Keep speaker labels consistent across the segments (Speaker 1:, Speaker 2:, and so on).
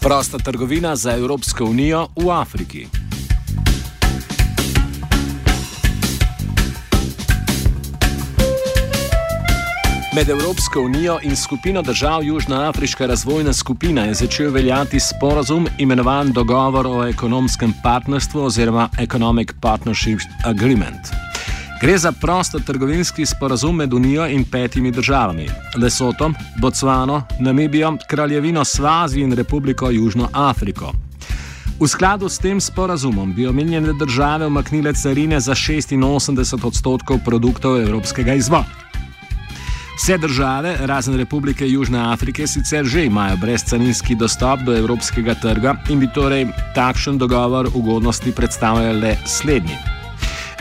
Speaker 1: Prosta trgovina za Evropsko unijo v Afriki. Med Evropsko unijo in skupino držav Južnoafriška razvojna skupina je začel veljati sporazum imenovan Dogovor o ekonomskem partnerstvu oziroma Economic Partnership Agreement. Gre za prosto trgovinski sporazum med Unijo in petimi državami: Lesotom, Botsvano, Namibijo, Kraljevino Svazi in Republiko Južno Afriko. V skladu s tem sporazumom bi omenjene države omaknile carine za 86 odstotkov produktov evropskega izvoza. Vse države, razen Republike Južne Afrike, sicer že imajo brezcarinski dostop do evropskega trga in bi torej takšen dogovor ugodnosti predstavljal le slednji.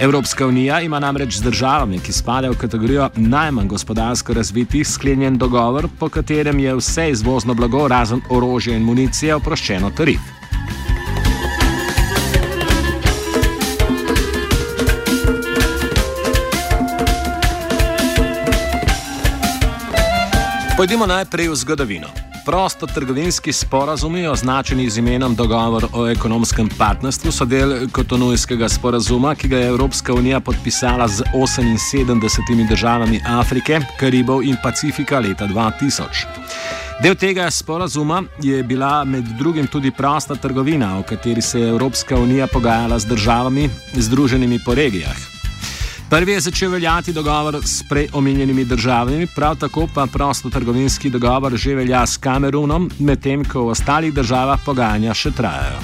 Speaker 1: Evropska unija ima namreč z državami, ki spadajo v kategorijo najmanj gospodarsko razvitih, sklenjen dogovor, po katerem je vse izvozno blago, razen orožja in municije, oproščeno tarif. Pojdimo najprej v zgodovino. Prosto trgovinski sporazumi, označeni z imenom Dogovor o ekonomskem partnerstvu, so del kotonujskega sporazuma, ki ga je Evropska unija podpisala z 78 državami Afrike, Karibov in Pacifika leta 2000. Del tega sporazuma je bila med drugim tudi prosta trgovina, o kateri se je Evropska unija pogajala z državami, združenimi po regijah. Prvi je začel veljati dogovor s preomenjenimi državami, prav tako pa prostotrgovinski dogovor že velja s Kamerunom, medtem ko v ostalih državah pogajanja še trajajo.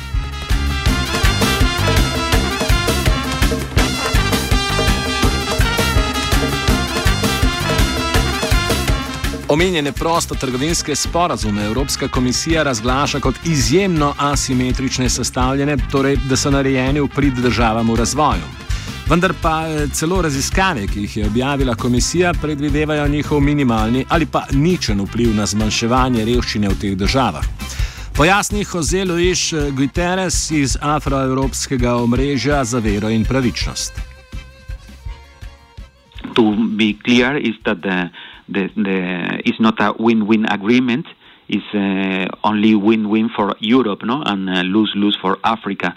Speaker 1: Omenjene prostotrgovinske sporazume Evropska komisija razglaša kot izjemno asimetrične sestavljene, torej da so narejeni v prid državam v razvoju. Vendar pa eh, celo raziskave, ki jih je objavila komisija, predvidevajo njihov minimalni ali pa ničen vpliv na zmanjševanje revščine v teh državah. Pojasni Jose Luis eh, Guterres iz Afroevropskega omrežja za vero in pravičnost.
Speaker 2: To be clear is that the, the, the is not a win-win agreement. It's uh, only win-win for Europe, no, and uh, lose-lose for Africa.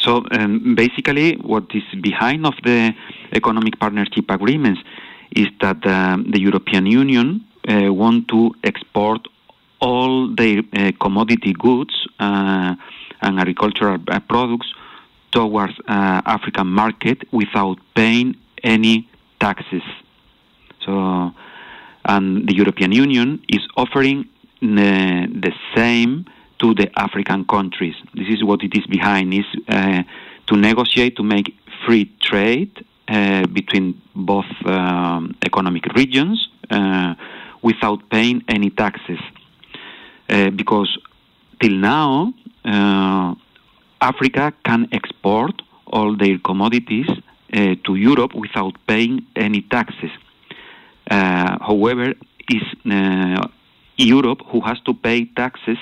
Speaker 2: so um, basically, what is behind of the economic partnership agreements is that um, the European Union uh, want to export all their uh, commodity goods uh, and agricultural uh, products towards uh, African market without paying any taxes. So, and the European Union is offering the, the same to the African countries. This is what it is behind is uh, to negotiate to make free trade uh, between both um, economic regions uh, without paying any taxes. Uh, because till now, uh, Africa can export all their commodities uh, to Europe without paying any taxes. however, it's Europe who has to pay taxes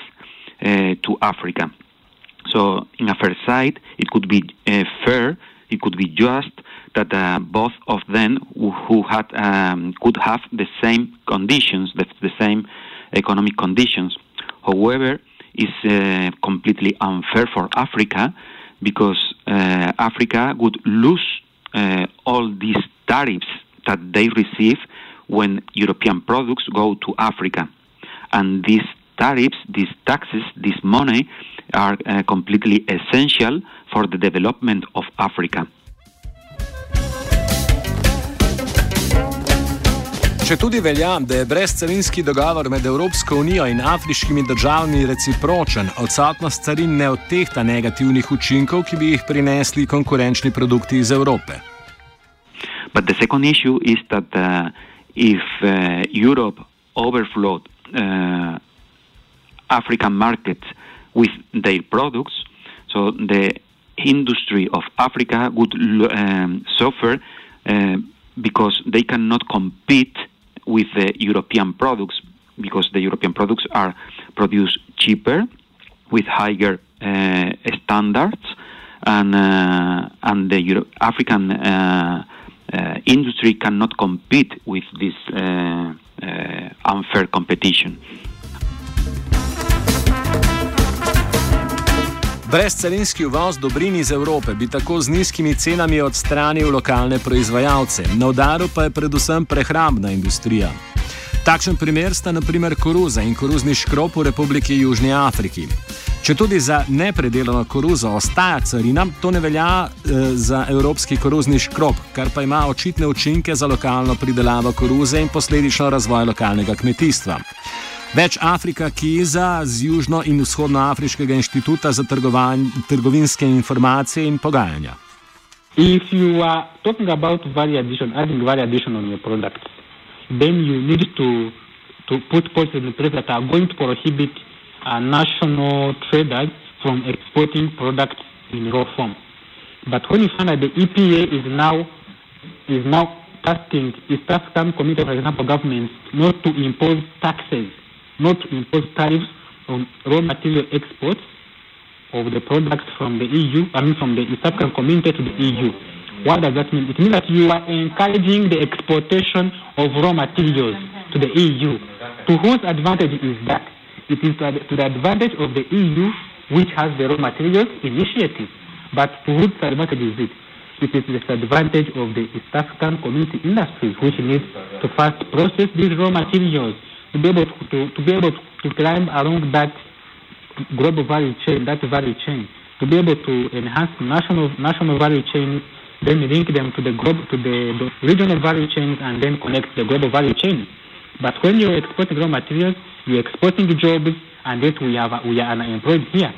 Speaker 2: uh, to Africa. So, in a first sight, it could be uh, fair, it could be just that uh, both of them who had um, could have the same conditions, the, the same economic conditions. However, it's uh, completely unfair for Africa because uh, Africa would lose uh, all these tariffs that they receive when European products go to Africa. And these tariffs, these taxes, this money are uh, completely essential for the development of Africa.
Speaker 1: Če tudi velja, da je brezcarinski dogovor med Evropsko unijo in afriškimi državami recipročen, odsotnost carin ne odtehta negativnih učinkov, ki bi jih prinesli konkurenčni produkti iz Evrope.
Speaker 2: But the second issue is that uh, if uh, Europe overflowed uh, African markets with their products, so the industry of Africa would um, suffer uh, because they cannot compete with the European products because the European products are produced cheaper with higher uh, standards and uh, and the Euro- African uh, industry cannot compete with this uh, unfair competition.
Speaker 1: Brezcarinski uvoz dobrin iz Evrope bi tako z nizkimi cenami odstranil lokalne proizvajalce, na udaru pa je predvsem prehrambna industrija. Takšen primer sta naprimer koruza in koruzni škrop v Republiki Južni Afriki. Če tudi za nepredelano koruzo ostaja carina, to ne velja e, za evropski koruzni škrop, kar pa ima očitne učinke za lokalno pridelavo koruze in posledično razvoj lokalnega kmetijstva. Več Afrika Kiza z Južno in Vzhodnoafriškega inštituta za trgovinske informacije in pogajanja.
Speaker 3: If you are talking about value addition, adding value addition on your products, then you need to, to put policies in place that are going to prohibit uh, national traders from exporting products in raw form. But when you find that the EPA is now is now tasking East African Community, for example, governments not to impose taxes not to impose tariffs on raw material exports of the products from the EU, I mean from the East African community to the EU. What does that mean? It means that you are encouraging the exportation of raw materials to the EU. To whose advantage is that? It is to the advantage of the EU, which has the raw materials initiative. But to whose advantage is it? It is the disadvantage of the East African community industries, which need to first process these raw materials to be able to, to be able to climb along that global value chain, that value chain, to be able to enhance national national value chain, then link them to the global to the, the regional value chains, and then connect the global value chain. But when you're exporting raw materials, you're exporting jobs, and yet we have we are unemployed here.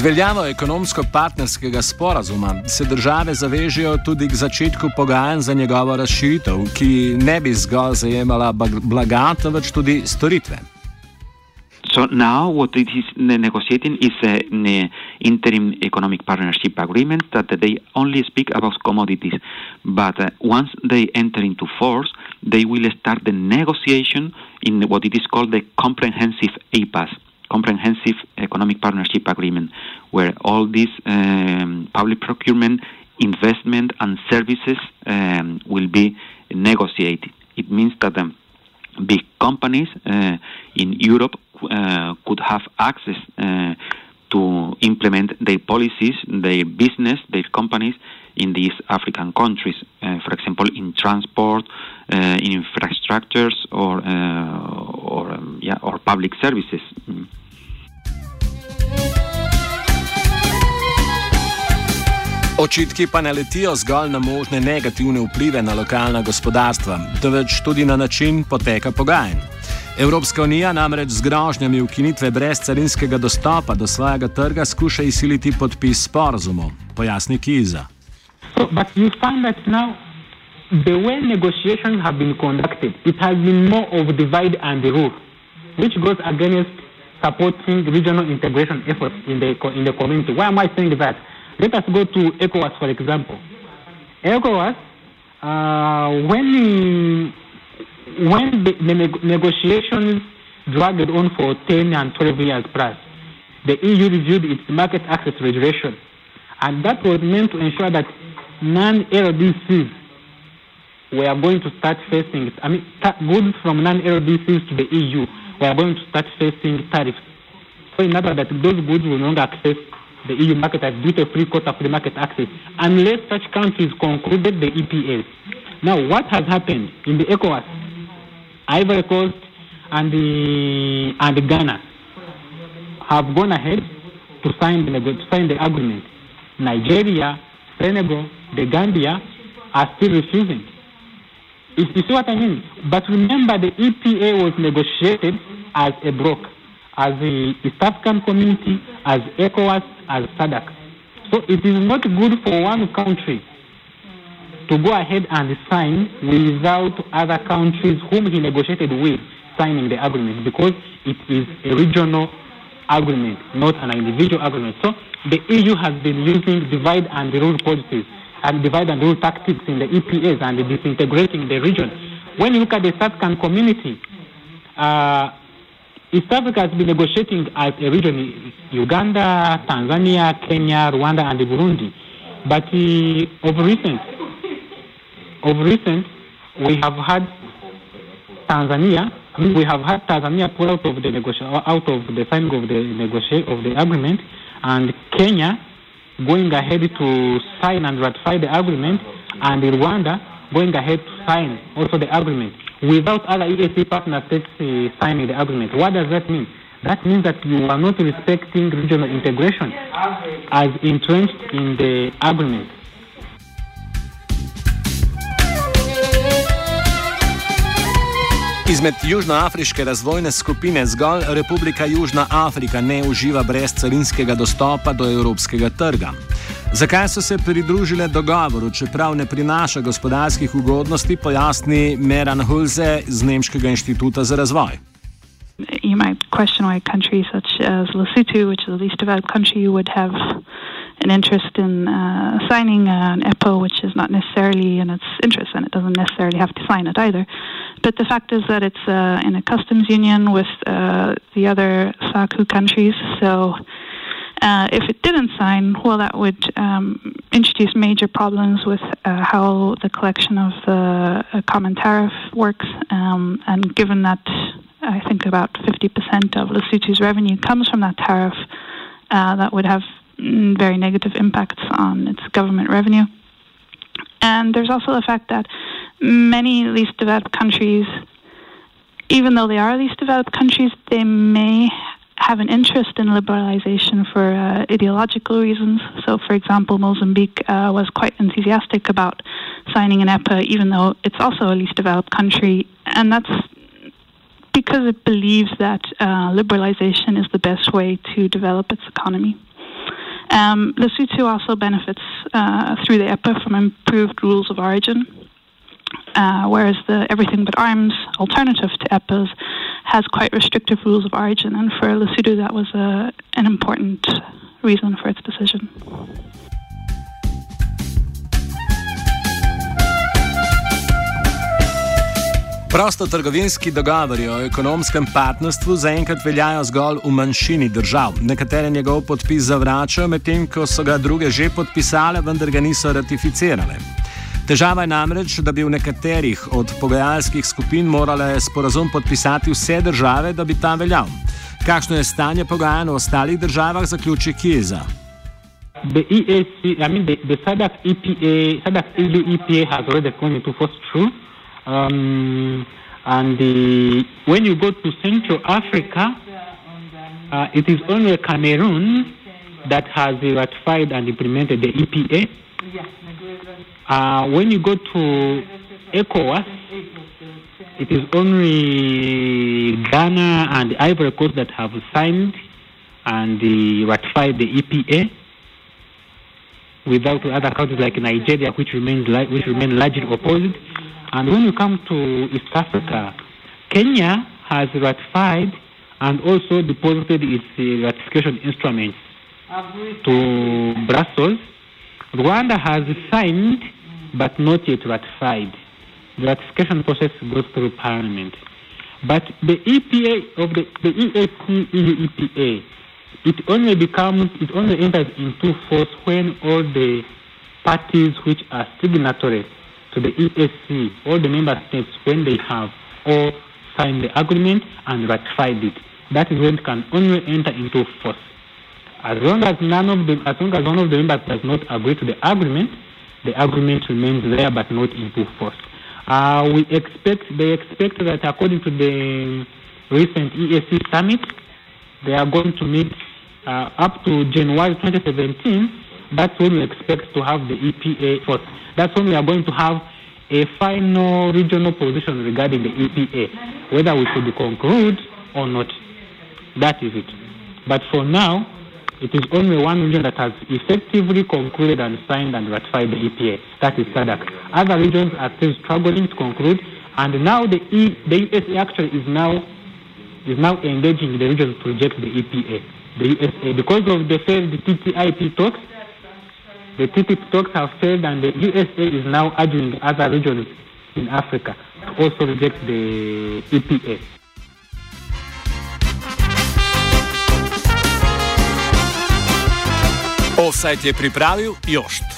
Speaker 1: Z veljavo ekonomsko-partnerskega sporazuma se države zavežejo tudi k začetku pogajanj za njegovo razširitev, ki ne bi zgolj zajemala blaga, temveč tudi storitve.
Speaker 2: So now what it is negotiating is an interim economic partnership agreement that they only speak about commodities, but uh, once they enter into force, they will start the negotiation in what it is called the comprehensive EPAS. comprehensive economic partnership agreement where all these um, public procurement, investment, and services um, will be negotiated. It means that um, big companies uh, in Europe uh, could have access uh, to implement their policies, their business, their companies in these African countries. Uh, for example, in transport, uh, in infrastructures, or uh, or um, yeah, or public services. Mm.
Speaker 1: Očitki pa ne letijo zgolj na možne negativne vplive na lokalna gospodarstva, temveč tudi na način poteka pogajanj. Evropska unija namreč z grožnjami ukinitve brezcarinskega dostopa do svojega trga skuša izsiliti podpis sporozumov, pojasni Kiza.
Speaker 3: So, The way negotiations have been conducted, it has been more of divide and rule, which goes against supporting regional integration efforts in the in the community. Why am I saying that? Let us go to ECOWAS, for example. ECOWAS, uh, when when the, the negotiations dragged on for 10 and 12 years plus, the EU reviewed its market access regulation, and that was meant to ensure that non-LDCs were going to start facing, I mean, goods from non-LDCs to the EU were going to start facing tariffs. So in other words, those goods will no longer access the EU market as duty-free quota-free market access unless such countries concluded the EPAs. Now, what has happened in the ECOWAS, Ivory Coast and, the, and Ghana have gone ahead to sign the, to sign the agreement. Nigeria, Senegal, the Gambia are still refusing. You, you see what I mean? But remember, the EPA was negotiated as a bloc, as the East African community, as ECOWAS, as SADC. So it is not good for one country to go ahead and sign without other countries whom he negotiated with signing the agreement because it is a regional agreement, not an individual agreement. So the EU has been using divide and rule policies and divide and rule tactics in the EPAs and disintegrating the region. When you look at the African community, uh, East Africa has been negotiating as a region, Uganda, Tanzania, Kenya, Rwanda, and Burundi. But uh, of recent, of recent, we have had Tanzania. We have had Tanzania pull out of the out of the signing of the negotiation of the agreement, and Kenya going ahead to sign and ratify the agreement, and Rwanda going ahead to sign also the agreement without other EAC partner states uh, signing the agreement. What does that mean? That means that you are not respecting regional integration as entrenched in the agreement.
Speaker 1: Izmed Južnoafriške razvojne skupine zgolj Republika Južna Afrika ne uživa brez carinskega dostopa do evropskega trga. Zakaj so se pridružile dogovoru, čeprav ne prinaša gospodarskih ugodnosti, pojasni Meran Hulze z Nemškega inštituta za razvoj.
Speaker 4: You might question why a country such as Lesotho, which is the least developed country, would have an interest in uh, signing an EPA, which is not necessarily in its interest, and it doesn't necessarily have to sign it either. But the fact is that it's uh, in a customs union with uh, the other SACU countries, so. Uh, if it didn't sign, well, that would um, introduce major problems with uh, how the collection of the uh, common tariff works. Um, and given that I think about 50% of Lesotho's revenue comes from that tariff, that would have very negative impacts on its government revenue. And there's also the fact that many least developed countries, even though they are least developed countries, they may have an interest in liberalization for uh, ideological reasons. So, for example, Mozambique uh, was quite enthusiastic about signing an EPA, even though it's also a least developed country. And that's because it believes that uh, liberalization is the best way to develop its economy. Um, Lesotho also benefits uh, through the EPA from improved rules of origin, uh, whereas the Everything But Arms alternative to EPAs has quite restrictive rules of origin. And for Lesotho, that was a, uh, an important reason for its decision.
Speaker 1: Prostotrgovinski dogovori o ekonomskem partnerstvu zaenkrat veljajo zgolj v manjšini držav. Nekatere njegov podpis zavračajo, medtem ko so ga druge že podpisale, vendar ga niso ratificirale. Težava je namreč, da bi v nekaterih od pogajalskih skupin morale sporazum podpisati vse države, da bi ta veljal. Kakšno je stanje pogajanj v ostalih državah, zaključi Kiza.
Speaker 3: The EAC, I mean the, the SADC EPA, SADC EU EPA has already gone into force true. Um, and the, when you go to Central Africa, uh, it is only Cameroon that has ratified and implemented the EPA. Uh, when you go to ECOWAS, it is only Ghana and Ivory Coast that have signed and uh, ratified the EPA without other countries like Nigeria, which remains which remain largely opposed. And when you come to East Africa, Kenya has ratified and also deposited its uh, ratification instruments to Brussels. Rwanda has signed but not yet ratified. The ratification process goes through Parliament. But the EPA of the, the EAC EU EPA, it only becomes, it only enters into force when all the parties which are signatories to the EAC, all the member states, when they have all signed the agreement and ratified it. That is when it can only enter into force. As long as none of the, as long as one of the members does not agree to the agreement, the agreement remains there but not into force. Uh, we expect, they expect that according to the recent EAC summit, they are going to meet uh, up to January 2017. That's when we expect to have the EPA. That's when we are going to have a final regional position regarding the EPA, whether we should conclude or not. That is it. But for now, it is only one region that has effectively concluded and signed and ratified the EPA. That is SADC. Other regions are still struggling to conclude, and now the, e, the USA actually is now is now engaging the regions to reject the EPA. The USA because of the failed TTIP talks, the TTIP talks have failed, and the USA is now urging other regions in Africa to also reject the EPA.
Speaker 1: Offside je pripravil Jošt.